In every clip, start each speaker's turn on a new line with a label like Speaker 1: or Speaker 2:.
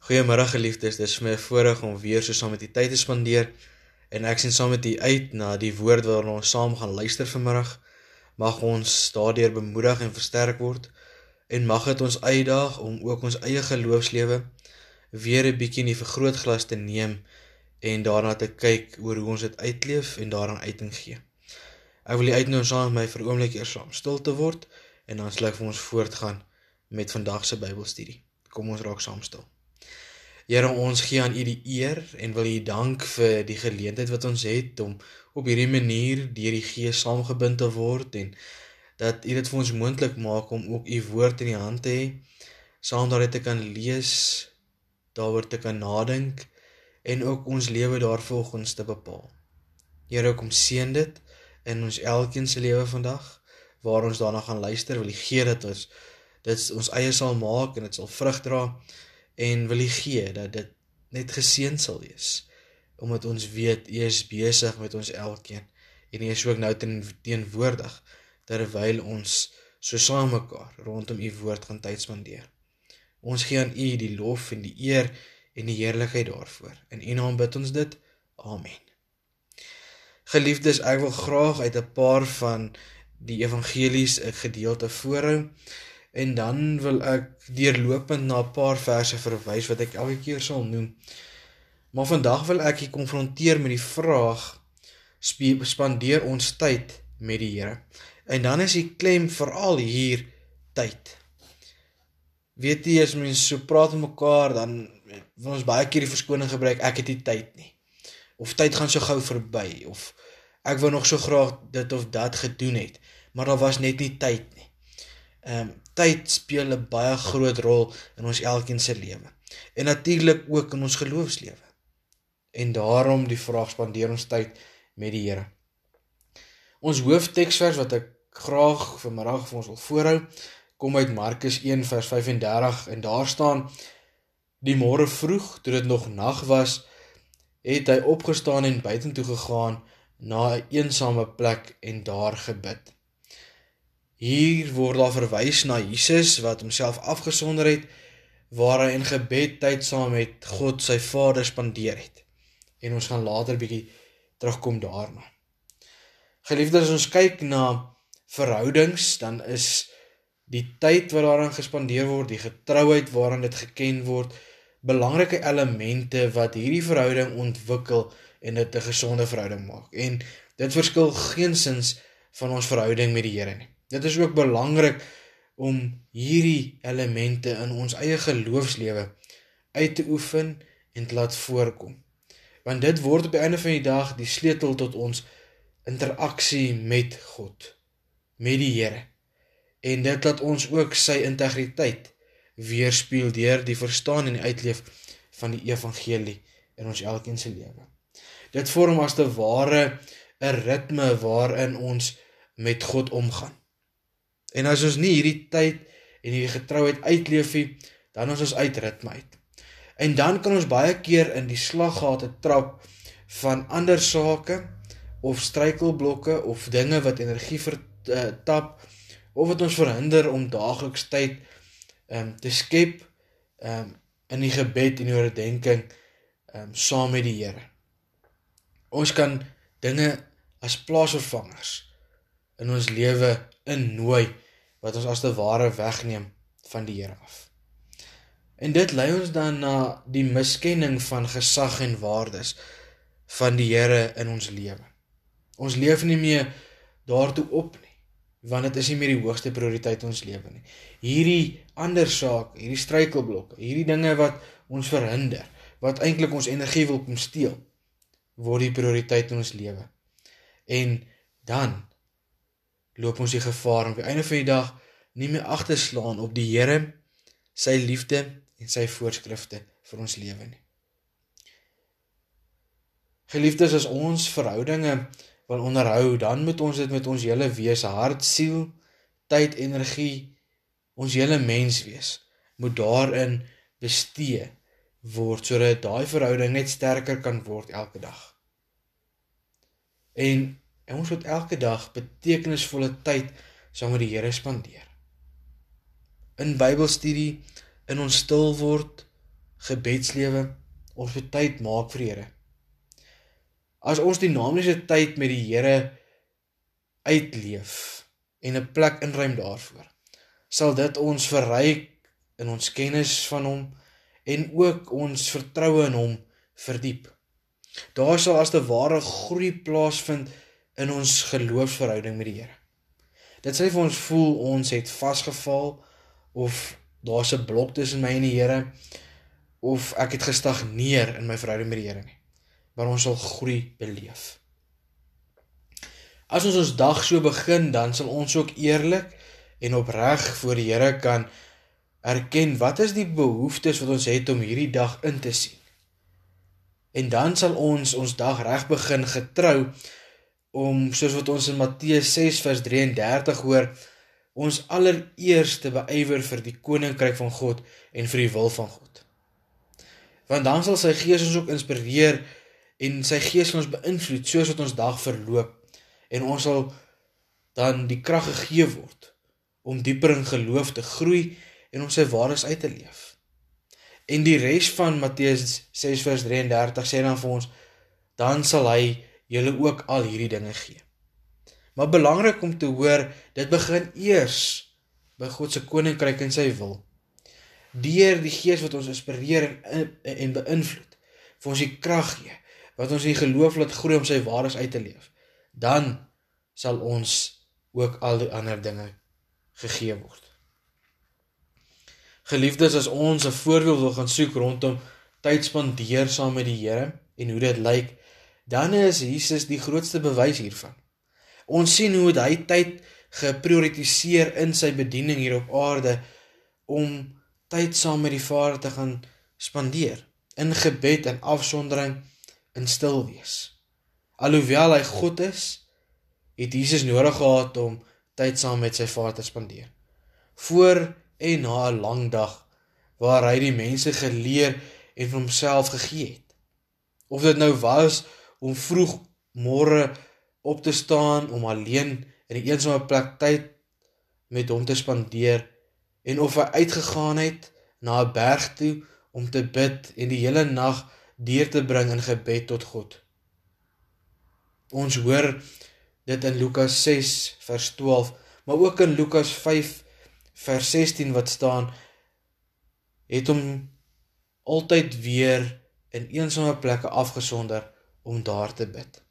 Speaker 1: Goeiemôre geliefdes, dis my voorreg om weer so saam met u tyd te spandeer en ek sien saam met u uit na die woord waarna ons saam gaan luister vanmiddag. Mag ons daardeur bemoedig en versterk word en mag dit ons uitdaag om ook ons eie geloofslewe weer 'n bietjie in die vergrootglas te neem en daarna te kyk oor hoe ons dit uitleef en daaraan uiting gee. Ek wil u uitnooi om saam met my vir 'n oomblik eers saam stil te word en dan sal ek vir ons voortgaan met vandag se Bybelstudie. Kom ons raak saam stil. Here ons gee aan U die eer en wil U dank vir die geleentheid wat ons het om op hierdie manier deur die Gees saamgebind te word en dat U dit vir ons moontlik maak om ook U woord in die hand te hê, saam daarmee te kan lees, daaroor te kan nadink en ook ons lewe daarvolgens te bepaal. Here kom seën dit in ons elkeen se lewe vandag waar ons daarna gaan luister, wil U gee dat ons dit ons eie sal maak en dit sal vrug dra en wil U gee dat dit net geseën sal wees omdat ons weet U is besig met ons elkeen en U is ook nou teenwoordig terwyl ons so saam mekaar rondom U woord gaan tyd spandeer. Ons gee aan U die lof en die eer en die heerlikheid daarvoor. In U naam bid ons dit. Amen. Geliefdes, ek wil graag uit 'n paar van die evangelies 'n gedeelte voorhou En dan wil ek deurlopend na 'n paar verse verwys wat ek elke keer sal noem. Maar vandag wil ek hier konfronteer met die vraag: spandeer ons tyd met die Here? En dan is die klem veral hier tyd. Weet jy as mense so praat met mekaar dan wil ons baie keer die verskoning gebruik ek het nie tyd nie. Of tyd gaan so gou verby of ek wou nog so graag dit of dat gedoen het, maar daar was net nie tyd nie. Ehm um, tyd speel 'n baie groot rol in ons elkeen se lewe. En natuurlik ook in ons geloofslewe. En daarom die vraag spandeer ons tyd met die Here. Ons hoofteksvers wat ek graag vanmiddag vir ons wil voorhou, kom uit Markus 1 vers 35 en daar staan: Die môre vroeg, toe dit nog nag was, het hy opgestaan en buitentoe gegaan na 'n een eensame plek en daar gebid. Hier word daar verwys na Jesus wat homself afgesonder het waar hy in gebed tyd saam met God sy Vader spandeer het. En ons gaan later bietjie terugkom daarna. Geliefdes, as ons kyk na verhoudings, dan is die tyd wat daarin gespandeer word, die getrouheid waaraan dit geken word, belangrike elemente wat hierdie verhouding ontwikkel en dit 'n gesonde verhouding maak. En dit verskil geensins van ons verhouding met die Here nie. Dit is ook belangrik om hierdie elemente in ons eie geloofslewe uit te oefen en te laat voorkom. Want dit word op die einde van die dag die sleutel tot ons interaksie met God, met die Here. En dit laat ons ook sy integriteit weerspieël deur die verstaan en die uitleef van die evangelie in ons elkeen se lewe. Dit vorm as te ware 'n ritme waarin ons met God omgaan. En as ons nie hierdie tyd en hierdie getrouheid uitleef nie, dan is ons uit ritme uit. En dan kan ons baie keer in die slaggate trap van ander sake of struikelblokke of dinge wat energie vertap of wat ons verhinder om daagliks tyd um, te skep um, in die gebed en die oordeenking um, saam met die Here. Ons kan dinge as plaasvervangers in ons lewe innooi wat ons as te ware wegneem van die Here af. En dit lei ons dan na die miskenning van gesag en waardes van die Here in ons lewe. Ons leef nie meer daartoe op nie, want dit is nie meer die hoogste prioriteit in ons lewe nie. Hierdie ander saak, hierdie struikelblokke, hierdie dinge wat ons verhinder, wat eintlik ons energie wil kom steel, word die prioriteit in ons lewe. En dan loop ons die gevaar om op die einde van die dag nie meer ag te slaan op die Here, sy liefde en sy voorskrifte vir ons lewe nie. Geliefdes, as ons verhoudinge wil onderhou, dan moet ons dit met ons hele wese, hart, siel, tyd, energie, ons hele mens wees, moet daarin bestee word sodat daai verhouding net sterker kan word elke dag. En En ons moet elke dag betekenisvolle tyd saam met die Here spandeer. In Bybelstudie, in ons stil word, gebedslewe, ons moet tyd maak vir die Here. As ons dinamiese tyd met die Here uitleef en 'n plek inruim daarvoor, sal dit ons verryk in ons kennis van hom en ook ons vertroue in hom verdiep. Daar sal as te ware groei plaasvind in ons geloofsverhouding met die Here. Dit sê vir ons voel ons het vasgeval of daar's 'n blok tussen my en die Here of ek het gestagneer in my verhouding met die Here nie. Maar ons sal groei beleef. As ons ons dag so begin, dan sal ons ook eerlik en opreg voor die Here kan erken wat is die behoeftes wat ons het om hierdie dag in te sien. En dan sal ons ons dag reg begin getrou om soos wat ons in Matteus 6 vers 33 hoor, ons allereers te beywer vir die koninkryk van God en vir die wil van God. Want dan sal sy Gees ons ook inspireer en sy Gees ons beïnvloed soos wat ons dag verloop en ons sal dan die krag gegee word om dieper in geloof te groei en om sy waardes uit te leef. En die res van Matteus 6 vers 33 sê dan vir ons dan sal hy julle ook al hierdie dinge gee. Maar belangrik om te hoor, dit begin eers by God se koninkryk en sy wil. Deur die Gees wat ons inspireer en en beïnvloed, vir ons die krag gee wat ons in geloof laat groei om sy waardes uit te leef. Dan sal ons ook al die ander dinge gegee word. Geliefdes, as ons 'n voorbeeld wil gaan soek rondom tyd spandeer saam met die Here en hoe dit lyk, dan is Jesus die grootste bewys hiervan. Ons sien hoe hy tyd geprioritiseer in sy bediening hier op aarde om tyd saam met die Vader te gaan spandeer in gebed en afsondering in stil wees. Alhoewel hy God is, het Jesus nodig gehad om tyd saam met sy Vader spandeer. Voor en na 'n lang dag waar hy die mense geleer en vir homself gegee het. Of dit nou was om vroeg môre op te staan om alleen in 'n eensame plek tyd met hom te spandeer en of hy uitgegaan het na 'n berg toe om te bid en die hele nag deur te bring in gebed tot God. Ons hoor dit in Lukas 6 vers 12, maar ook in Lukas 5 vers 16 wat staan het hom altyd weer in eensame plekke afgesonder om daar te bid.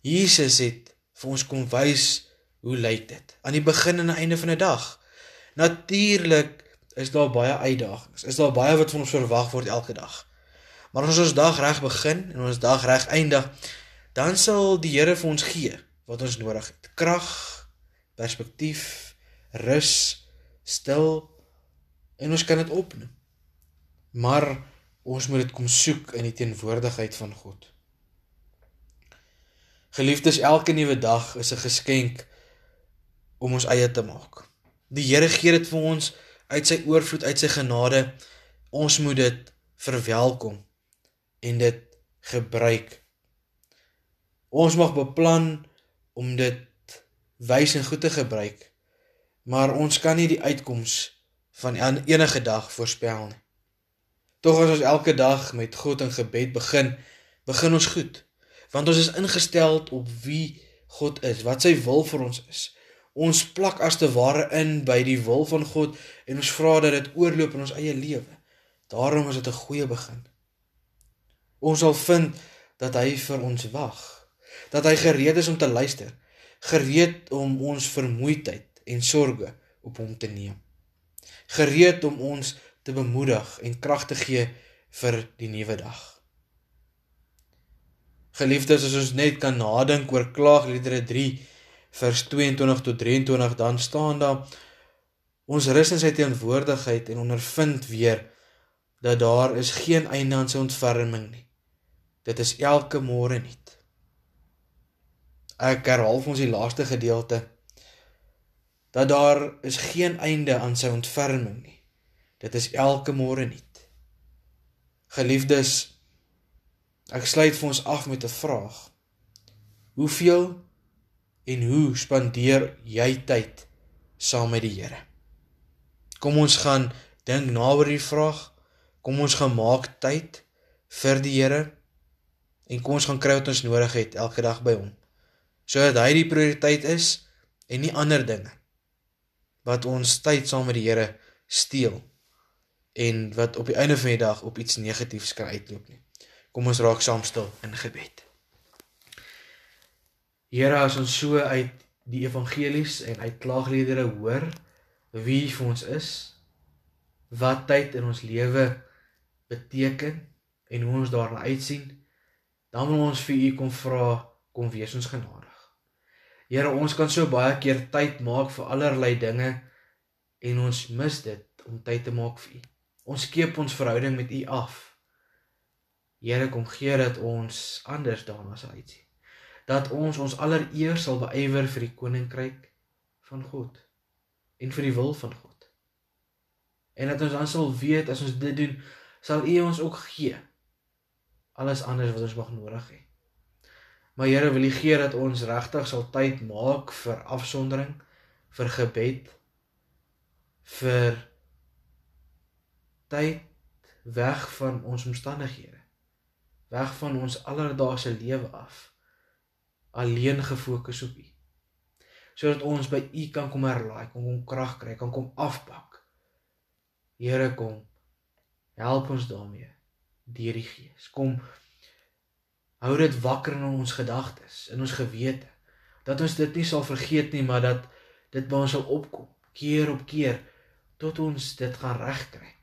Speaker 1: Jesus het vir ons kom wys hoe lyk dit aan die begin en einde van 'n dag. Natuurlik is daar baie uitdagings. Is daar baie wat van ons verwag word elke dag. Maar as ons ons dag reg begin en ons dag reg eindig, dan sal die Here vir ons gee wat ons nodig het. Krag, perspektief, rus, stil en ons kan dit opneem. Maar ons moet dit kom soek in die teenwoordigheid van God. Geliefdes, elke nuwe dag is 'n geskenk om ons eie te maak. Die Here gee dit vir ons uit sy oorvloed, uit sy genade. Ons moet dit verwelkom en dit gebruik. Ons mag beplan om dit wys en goed te gebruik, maar ons kan nie die uitkoms van enige dag voorspel nie. Tog as ons elke dag met God in gebed begin, begin ons goed want ons is ingestel op wie God is, wat sy wil vir ons is. Ons plak as te ware in by die wil van God en ons vra dat dit oorloop in ons eie lewe. Daarom is dit 'n goeie begin. Ons sal vind dat hy vir ons wag, dat hy gereed is om te luister, gereed om ons vermoeidheid en sorges op hom te neem. Gereed om ons te bemoedig en krag te gee vir die nuwe dag. Geliefdes, as ons net kan nadink oor Klaagliedere 3 vers 22 tot 23, dan staan daar ons rus in sy teenwoordigheid en ondervind weer dat daar is geen einde aan sy ontferming nie. Dit is elke môre nuut. Ek herhaal vir ons die laaste gedeelte dat daar is geen einde aan sy ontferming nie. Dit is elke môre nuut. Geliefdes, Ek sluit vir ons af met 'n vraag. Hoeveel en hoe spandeer jy tyd saam met die Here? Kom ons gaan dink na oor die vraag. Kom ons gemaak tyd vir die Here en kom ons gaan kry wat ons nodig het elke dag by hom. Sodat hy die prioriteit is en nie ander dinge wat ons tyd saam met die Here steel en wat op die einde van die dag op iets negatiefs kan uitloop nie. Kom ons raak saam stil in gebed. Here, as ons so uit die evangelies en uit klaagliedere hoor wie vir ons is, wat tyd in ons lewe beteken en hoe ons daarna uitsien, dan wil ons vir u kom vra kom wees ons genadig. Here, ons kan so baie keer tyd maak vir allerlei dinge en ons mis dit om tyd te maak vir u. Ons skeep ons verhouding met u af. Here, kom gee dat ons anders daarna sal uitsien dat ons ons allereers sal beywer vir die koninkryk van God en vir die wil van God. En dat ons dan sal weet as ons dit doen, sal U ons ook gee alles anders wat ons mag nodig hê. Maar Here wil U gee dat ons regtig sal tyd maak vir afsondering, vir gebed, vir tyd weg van ons omstandighede, weg van ons alledaagse lewe af alleen gefokus op U. Sodat ons by U kan kom herlaai, kan kom krag kry, kan kom afpak. Here kom. Help ons daarmee deur die Gees. Kom hou dit wakker in ons gedagtes, in ons gewete, dat ons dit nie sal vergeet nie, maar dat dit by ons sal opkom keer op keer tot ons dit gaan regkry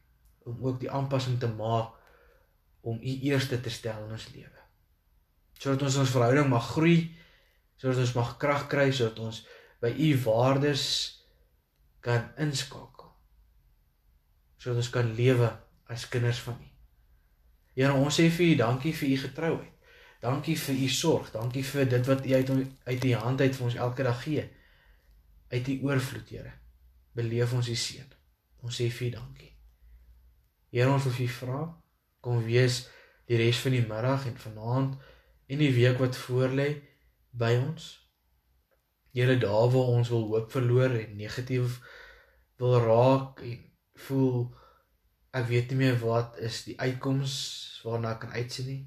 Speaker 1: om ook die aanpassing te maak om U eerste te stel in ons lewe. Sodat ons ons verhouding mag groei sodat ons mag krag kry sodat ons by u waardes kan inskakel. Sodat ons kan lewe as kinders van u. Here, ons sê vir u dankie vir u getrouheid. Dankie vir u sorg, dankie vir dit wat u uit uit u hand uit vir ons elke dag gee. Uit u oorvloed, Here. Beleef ons u seën. Ons sê vir u dankie. Here, ons wil u vra kom wees die res van die middag en vanaand en die week wat voorlê by ons. Here daar waar ons wil hoop verloor en negatief wil raak en voel ek weet nie meer wat is die uitkoms waarna ek kan uitsien nie.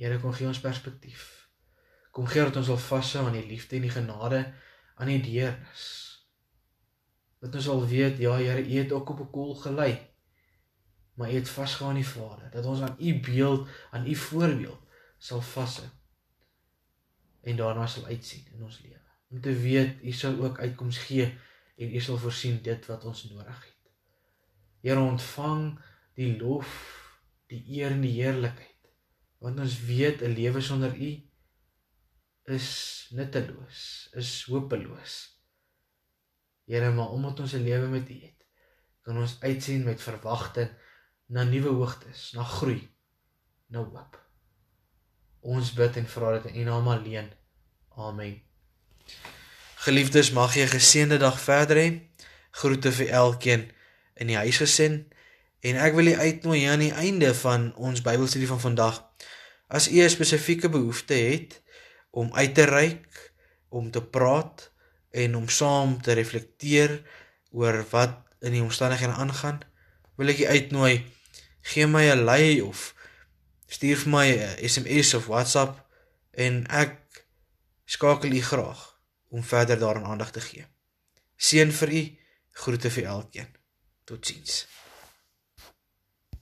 Speaker 1: Here kom gee ons perspektief. Kom gee dat ons wil vashou aan die liefde en die genade aan die deernis. Dat ons al weet ja Here, U het ook op 'n koel gelei. Maar U het vasgehou aan die Vader, dat ons aan U beeld, aan U voorbeeld sal vashou en daarna sal uitsien in ons lewe. Om te weet U sal ook uitkoms gee en U sal voorsien dit wat ons nodig het. Here ontvang die lof, die eer en die heerlikheid. Want ons weet 'n lewe sonder U is nutteloos, is hopeloos. Here, maar omdat ons 'n lewe met U het, kan ons uitsien met verwagting na nuwe hoogtes, na groei, na hoop. Ons bid en vra dit in U naam alleen. Amen. Geliefdes, mag jy 'n geseënde dag verder hê. Groete vir elkeen in die huisgesin en ek wil u uitnooi aan die einde van ons Bybelstudie van vandag. As u 'n spesifieke behoefte het om uit te reik, om te praat en om saam te reflekteer oor wat in die omstandighede aangaan, wil ek u uitnooi gee my 'n lei of stuur vir my 'n SMS of WhatsApp en ek skakel u graag om verder daaraan aandag te gee. Seën vir u, groete vir elkeen. Totsiens.